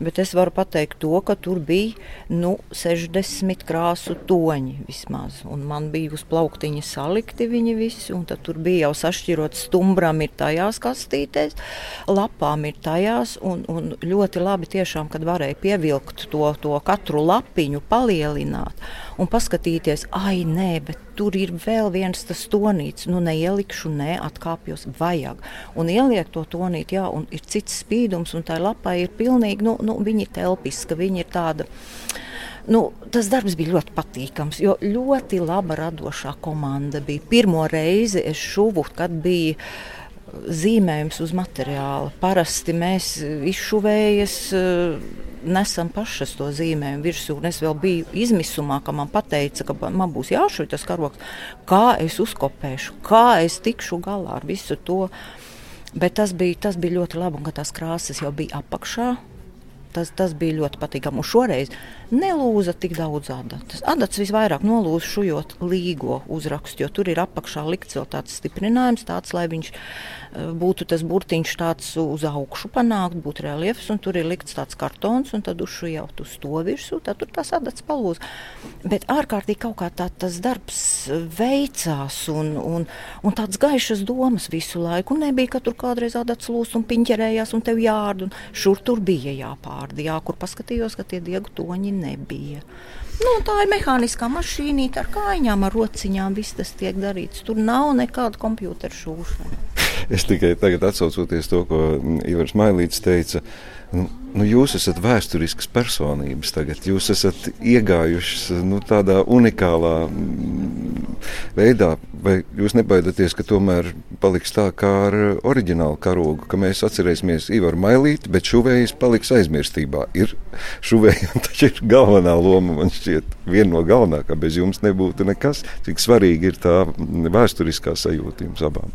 Bet es varu pateikt to, ka tur bija nu, 60 krāsu toņi vismaz. Un man bija uz plauktiņa salikti viņi visi, un tur bija jau sašķirot stumbram ir tajās kastītēs, lapām ir tajās, un, un ļoti labi tiešām, kad varēja pievilkt to, to katru lapiņu, palielināt izdomāt un paskatīties, ai, nē, bet tur ir vēl viens tas tonīts, nu neielikšu, nē, atkāpjos, vajag. Un ieliek to tonīti, jā, un ir cits spīdums, un tā lapai ir pilnīgi, nu, nu viņi ir telpiska, viņi ir tāda. Nu, tas darbs bija ļoti patīkams, jo ļoti laba radošā komanda bija. Pirmo reizi es šuvu, kad bija zīmējums uz materiāla. Parasti mēs izšuvējamies nesam pašas to zīmējumu virsū. Es vēl biju izmisumā, ka man teica, ka man būs jāšuj tas karoks, kā es uzkopēšu, kā es tikšu galā ar visu to. Bet tas bija, tas bija ļoti labi, un tās krāsas jau bija apakšā. Tas, tas bija ļoti patīkami. Un šoreiz nelūza tik daudz adatas. Adatas visvairāk nolūza šujot līgo uzrakstu, jo tur ir apakšā likts vēl tāds stiprinājums, tāds, lai viņš Eh, būtu tas burtiņš tāds uz augšu panākt, būtu reliefs, un tur ir likts tāds kartons, un tad uz jau uz to virsū, tad tur tas adats palūz. Bet ārkārtīgi kaut kā tā tas darbs veicās, un, un, un tāds gaišas domas visu laiku. Un nebija, ka tur kādreiz adats lūst un piņķerējās, un tev jārd, un šur tur bija jāpārdi, jā, kur paskatījos, ka tie diegu toņi nebija. Nu, tā ir mehāniskā mašīnīte ar kājām, ar rociņām. Viss tas tiek darīts. Tur nav nekāda kompjutera šūšana. Es tikai tagad atcaucoties to, ko Ivars Mailīts teica. Nu, nu, jūs esat vēsturisks personības tagad. Jūs esat iegājuši nu, tādā unikālā mm, veidā. Vai jūs nebaidaties, ka tomēr paliks tā kā ar oriģinālu karogu, ka mēs atcerēsimies Ivaru Mailīti, bet šuvējs paliks aizmirstībā. Ir šuvējiem taču ir galvenā loma, man šķiet, viena no galvenākā. Bez jums nebūtu nekas. Cik svarīgi ir tā vēsturiskā sajūta jums abām.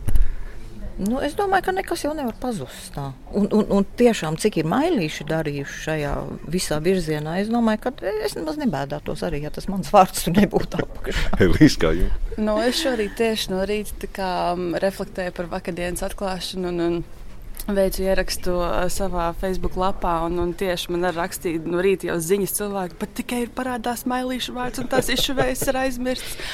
Nu, es domāju, ka nekas jau nevar pazust. Tā. Un, un, un tiešām, cik ir mailīši darījuši šajā visā virzienā, es domāju, ka es nemaz nebēdātos arī, ja tas mans vārds tur nebūtu apakšā. Elīs, kā jūs? Nu, es šorīt tieši no rīta kā, reflektēju par vakardienas atklāšanu. Un, un Veicu ierakstu uh, savā Facebook lapā, un, un tieši man ir rakstīts, no rīta jau ziņas cilvēki, pat tikai ir parādās mailīšu vārds, un tās izšuvējas ir aizmirsts.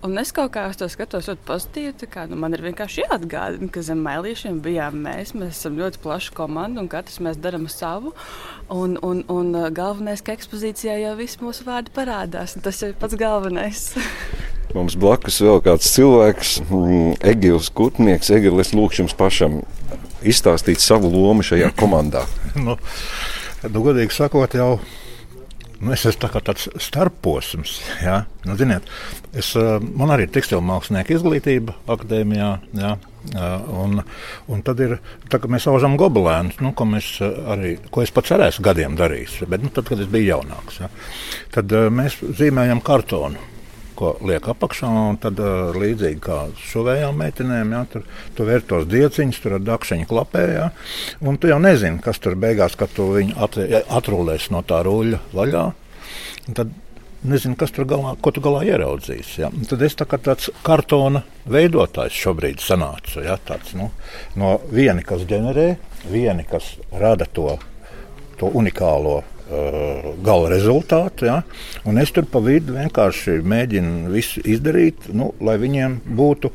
Un es kaut kā uz to skatos ļoti pozitīvi. Kā, nu, man ir vienkārši jāatgādina, ka zem mēlīšiem bijām mēs. Mēs esam ļoti plaša komanda un katrs mēs darām savu. Un, un, un uh, galvenais, ka ekspozīcijā jau viss mūsu vārdi parādās. Tas ir pats galvenais. Mums blakus vēl kāds cilvēks, mm, Egils Kutnieks. Egil, es lūkšu jums pašam izstāstīt savu lomu šajā komandā. nu, nu, godīgi sakot, jau Nu, es esmu tā tāds starposms. Ja? Nu, ziniet, es, eh, man arī ir tekstilu mākslinieka izglītība akadēmijā. Ja? Un, un tad ir tā, ka mēs aužam gobelēnus, nu, ko, arī, ko es pats arī esmu gadiem darījis. Bet, nu, tad, kad es biju jaunāks, ja? tad mēs zīmējam kartonu ko liek apakšā. Tad uh, līdzīgi kā šuvējām meitenēm, ja, tur tu vēr tos dieciņus, tur ar dakšiņu klapē. Ja, un tu jau nezini, kas tur beigās, kad tu viņu at, atrulēs no tā ruļļa vaļā. Tad nezinu, kas tur galā, ko tu galā ieraudzīsi. Ja? Tad es tā kā tāds kartona veidotājs šobrīd sanācu. Ja? Tāds, nu, no viena, kas ģenerē, viena, kas rada to, to unikālo gala rezultātu. Ja? Un es tur pa vidu vienkārši mēģinu visu izdarīt, nu, lai viņiem būtu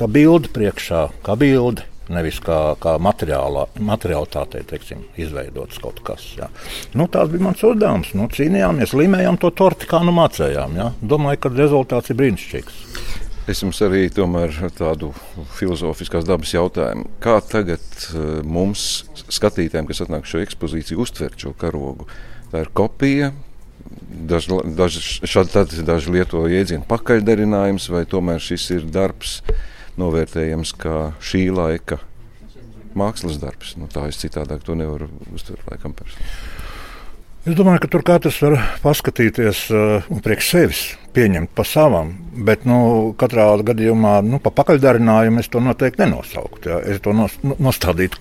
kā bilde priekšā, kā bilde. nevis kā, kā materiālitātei izveidots kaut kas. Jā. Nu, tās bija mans uzdevums. Nu, cīnījāmies, līmējām to torti, kā nu mācījām. Jā. Domāju, ka rezultāts ir brīnišķīgs. Es jums arī tādu filozofiskās dabas jautājumu. Kā tagad eh, mums, skatītājiem, kas atnāk šo ekspozīciju, uztvert šo karogu? Tā ir kopija. Daži, daži, šādi daži lieto jēdzienu pakaļdarinājums, vai tomēr šis ir darbs novērtējams kā šī laika mākslas darbs. Nu, tā es citādāk to nevaru uztvert laikam personīgi. Es domāju, ka tur katrs var paskatīties uh, priekš sevis pieņemt pa savam, bet nu, katrā gadījumā nu, pa pakaļdarinājumu es to noteikti nenosauktu. Ja. Es to nos, nu, nostādītu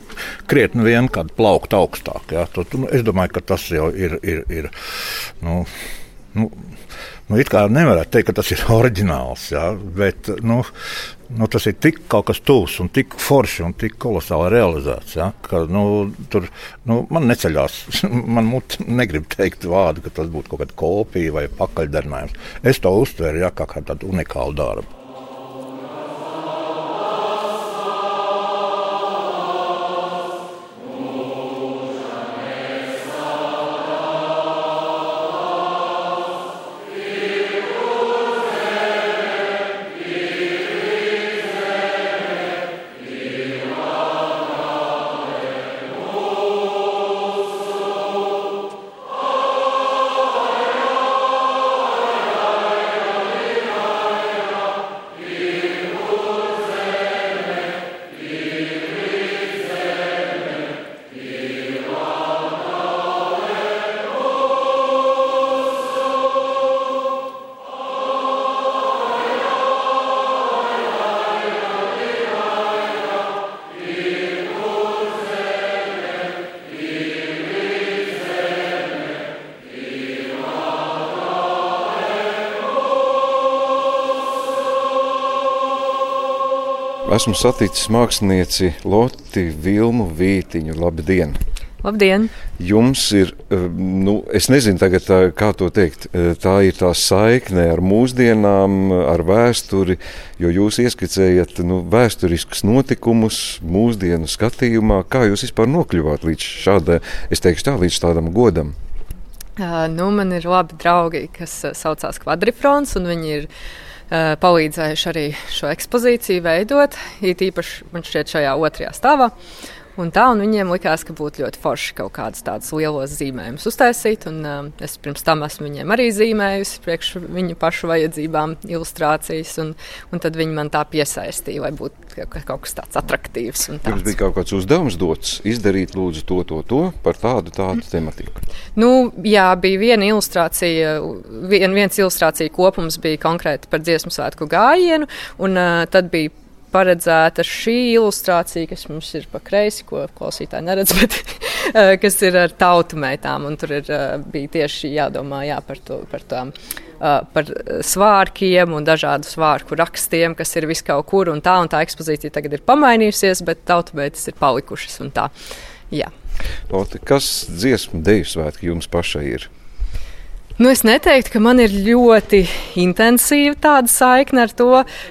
krietni vien kādu plauktu augstāk. Ja. To, nu, es domāju, ka tas jau ir. ir, ir nu, nu, nu, it kā nevarētu teikt, ka tas ir oriģināls, ja, bet nu, nu, tas ir tik kaut kas tuvs un tik forši un tik kolosāli realizēts. Ja, ka, nu, tur nu, man neceļās, man mut negrib teikt vārdu, ka tas būtu kaut kāda kopija vai pakaļdarinājums. Es to uztveru ja, kā, kā tādu unikālu darbu. Esmu saticis mākslinieci Loti Vilmu Vītiņu. Labdien! Labdien! Jums ir, eh, nu, es nezinu, tagad, tā, kā to teikt, eh, tā ir tā saikne ar mūsdienām, ar vēsturi, jo jūs ieskicējat nu, vēsturiskus notikumus mūsdienu skatījumā. Kā jūs vispār nokļuvāt līdz šādai, es teikšu tā, līdz tādam godam? Uh, nu, man ir labi draugi, kas saucās Kvadrifrons, un viņi ir uh, palīdzējuši arī šo ekspozīciju veidot. It īpaši man šķiet šajā otrajā stāvā. Un tā, un viņiem likās, ka būtu ļoti forši kaut kādus tādus lielos zīmējumus uztaisīt. Un, um, es pirms tam esmu viņiem arī zīmējusi priekš viņu pašu vajadzībām ilustrācijas, un, un tad viņi man tā piesaistīja, lai būtu kaut kas tāds attraktīvs. Tāds. Jums bija kaut kāds uzdevums dots izdarīt lūdzu to, to, to par tādu, tādu tematiku. Nu, jā, bija viena ilustrācija, vien, viens ilustrācija kopums bija konkrēti par dziesmu svētku gājienu, un uh, tad bija paredzēta šī ilustrācija, kas mums ir pa kreisi, ko klausītāji neredz, bet eh, kas ir ar tautu meitām. Tur ir, eh, bija tieši jādomā jā, par, to, par tām. Uh, par svārkiem un dažādu svārku rakstiem, kas ir vis kaut kur. Un tā, un tā ekspozīcija tagad ir pamainījusies, bet tautsmeitas ir palikušas. Tā, jā. Loti, kas dziesmu deju svētki jums pašai ir? Nu, es neteiktu, ka man ir ļoti intensīva tāda saikne ar to.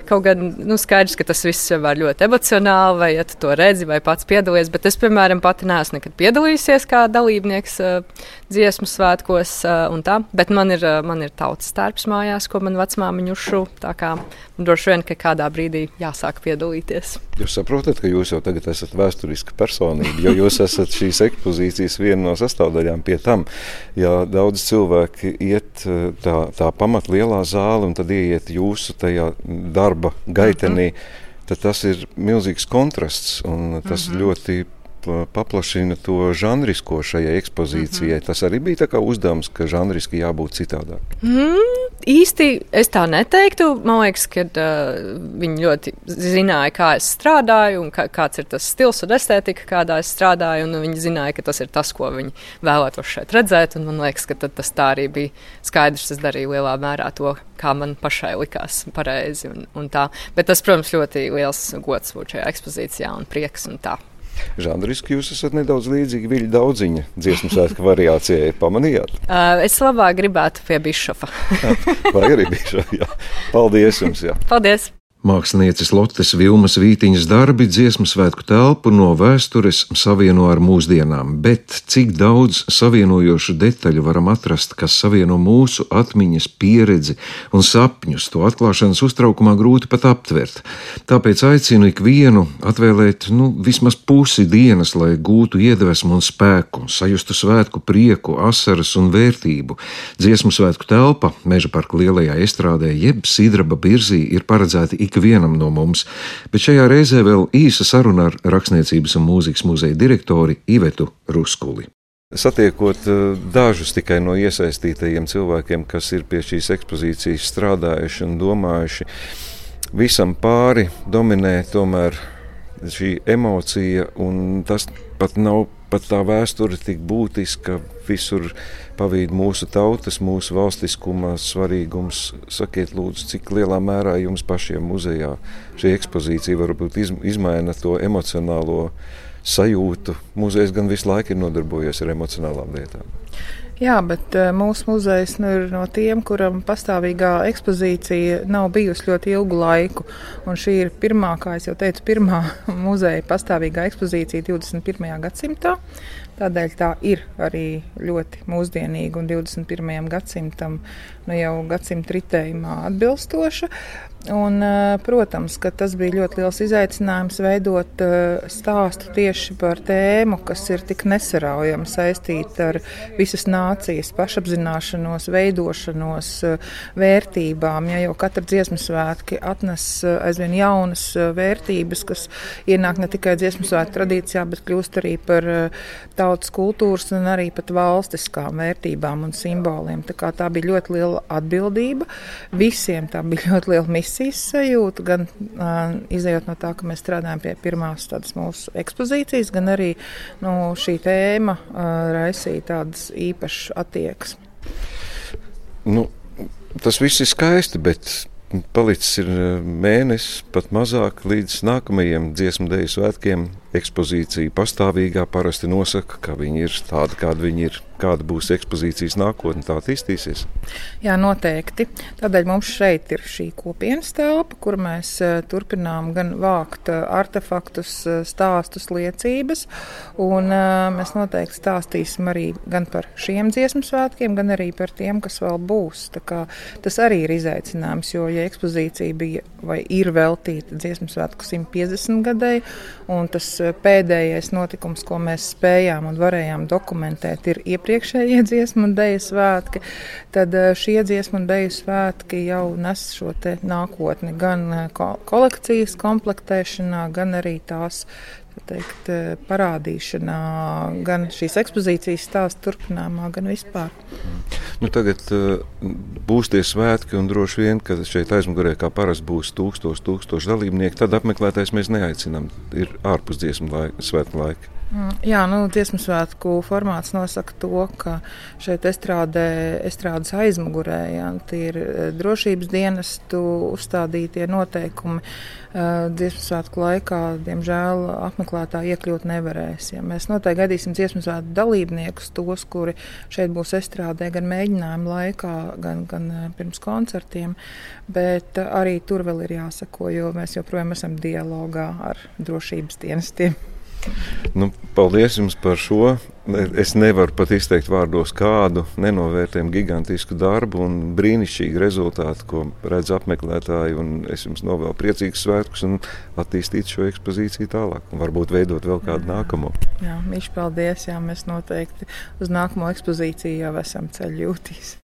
Kaut gan nu, skaidrs, ka tas viss jau ir ļoti emocionāli, vai ja tu to redzi, vai pats piedalies. Bet es, piemēram, pati neesmu nekad piedalījusies kā dalībnieks uh, dziesmu svētkos, uh. Bet man ir, uh, man ir tautas tērps mājās, ko man vecmāmiņa uzšu. Tā kā droši vien, ka kādā brīdī jāsāk piedalīties. Jūs saprotat, ka jūs jau tagad esat vēsturiska personība, jo jūs esat šīs ekspozīcijas viena no sastāvdaļām pie tam. Ja daudz cilvēki iet eh, tā, tā pamat lielā zāle un tad ieiet jūsu tajā darba gaitenī, mm -hmm. tad tas ir milzīgs kontrasts un tas mm -hmm. ļoti paplašina to žanrisko šajai ekspozīcijai. Mm -hmm. Tas arī bija uzdevums, ka žanriski jābūt citādāk. Mm, īsti es tā neteiktu. Man liekas, ka uh, viņi ļoti zināja, kā es strādāju un kā, kāds ir tas stils un estētika, kādā es strādāju. Viņi zināja, ka tas ir tas, ko viņi vēlētos šeit redzēt. Man liekas, ka tas tā arī bija skaidrs. Es darīju lielā mērā to, kā man pašai likās pareizi. Un, un tā. Bet tas, protams, ļoti liels gods būt šajā ekspozīcijā un prieks un tā. Žanriski jūs esat nedaudz līdzīgi viļņu daudziņa dziesmu svētku variācijai. Pamanījāt? Uh, es labāk gribētu pie bišofa. Vai arī bišofa? Jā. Paldies jums! Jā. Paldies! Mākslinieces Lottes Vilmas Vītiņas darbi dziesmu svētku telpu no vēstures savieno ar mūsdienām, bet cik daudz savienojošu detaļu varam atrast, kas savieno mūsu atmiņas, pieredzi un sapņus, to atklāšanas uztraukumā grūti pat aptvert. Tāpēc aicinu ikvienu atvēlēt nu, vismaz pusi dienas, lai gūtu iedvesmu un spēku, sajustu svētku prieku, asaras un vērtību. Dziesmu svētku telpa Meža parka lielajā estrādē jeb Sidraba birzī ir paredzēta ik ikvienam no mums, bet šajā reizē vēl īsa saruna ar Rakstniecības un mūzikas muzeja direktori Ivetu Ruskuli. Satiekot eh, dažus tikai no iesaistītajiem cilvēkiem, kas ir pie šīs ekspozīcijas strādājuši un domājuši, visam pāri dominē tomēr šī emocija, un tas pat nav pat tā vēsture tik būtiska, visur pavīd mūsu tautas, mūsu valstiskuma svarīgums. Sakiet, lūdzu, cik lielā mērā jums pašiem muzejā šī ekspozīcija varbūt izmaina to emocionālo sajūtu. Muzejs gan visu laiku ir nodarbojies ar emocionālām lietām. Jā, bet uh, mūsu muzejs nu, ir no tiem, kuram pastāvīgā ekspozīcija nav bijusi ļoti ilgu laiku. Un šī ir pirmā, kā jau teicu, pirmā muzeja pastāvīgā ekspozīcija 21. gadsimtā. Tādēļ tā ir arī ļoti mūsdienīga un 21. gadsimtam nu, jau gadsimta ritējumā atbilstoša. Un, eh, protams, ka tas bija ļoti liels izaicinājums veidot eh, stāstu tieši par tēmu, kas ir tik nesaraujami saistīta ar visas nācijas pašapzināšanos, veidošanos, eh, vērtībām. Ja jau katra dziesmu svētki atnes aizvien jaunas vērtības, kas ienāk ne tikai dziesmu svētku tradīcijā, bet kļūst arī par tautas kultūras un arī pat valstiskām vērtībām un simboliem. Tā, tā bija ļoti liela atbildība. Visiem tā bija ļoti liela misija misijas sajūtu, gan uh, izējot no tā, ka mēs strādājam pie pirmās tādas mūsu ekspozīcijas, gan arī nu, šī tēma uh, raisīja tādas īpašas attieksmes. Nu, tas viss ir skaisti, bet palicis ir mēnesis, pat mazāk līdz nākamajiem dziesmu dēļu svētkiem. Ekspozīcija pastāvīgā parasti nosaka, ka viņi ir tādi, kādi viņi ir kāda būs ekspozīcijas nākotne, tā attīstīsies? Jā, noteikti. Tādēļ mums šeit ir šī kopienas telpa, kur mēs uh, turpinām gan vākt uh, artefaktus, uh, stāstus, liecības. Un, mēs noteikti stāstīsim arī gan par šiem dziesmu svētkiem, gan arī par tiem, kas vēl būs. Tas arī ir izaicinājums, jo ja ekspozīcija bija vai ir veltīta dziesmu svētku 150 gadai, un tas pēdējais notikums, ko mēs spējām un varējām dokumentēt, ir iepriekš iepriekšējie dziesmu un dēļu svētki, tad eh, šie dziesmu un dēļu svētki jau nes šo nākotni gan eh, kolekcijas komplektēšanā, gan arī tās teikt, eh, parādīšanā, gan šīs ekspozīcijas stāstu turpinājumā, gan vispār. Nu, tagad uh, būs tie svētki, un droši vien, ka šeit aizmugurē kā parasti būs tūkstoši, tūkstoši dalībnieku, tad apmeklētājs mēs neaicinām. Ir ārpus dziesmu laika, svētku laika. Mm, jā, nu, dziesmu svētku formāts nosaka to, ka šeit estrādē, estrādes aizmugurē jā, ir eh, drošības dienestu uzstādītie noteikumi. Dziesmu svētku laikā, diemžēl, apmeklētāji iekļūt nevarēs. Ja. Mēs noteikti gaidīsim dziesmu svētku dalībniekus, tos, kuri šeit būs estrādē gan mēģinājuma laikā, gan, gan eh, pirms koncertiem, bet arī tur vēl ir jāsako, jo mēs joprojām esam dialogā ar drošības dienestiem. Nu, paldies jums par šo. Es nevaru pat izteikt vārdos kādu nenovērtējumu gigantisku darbu un brīnišķīgu rezultātu, ko redz apmeklētāji. Es jums novēlu priecīgus svētkus un attīstīt šo ekspozīciju tālāk. Un varbūt veidot vēl kādu nākamo. Jā, Mīļš, paldies. Jā, mēs noteikti uz nākamo ekspozīciju jau esam ceļojūtīs.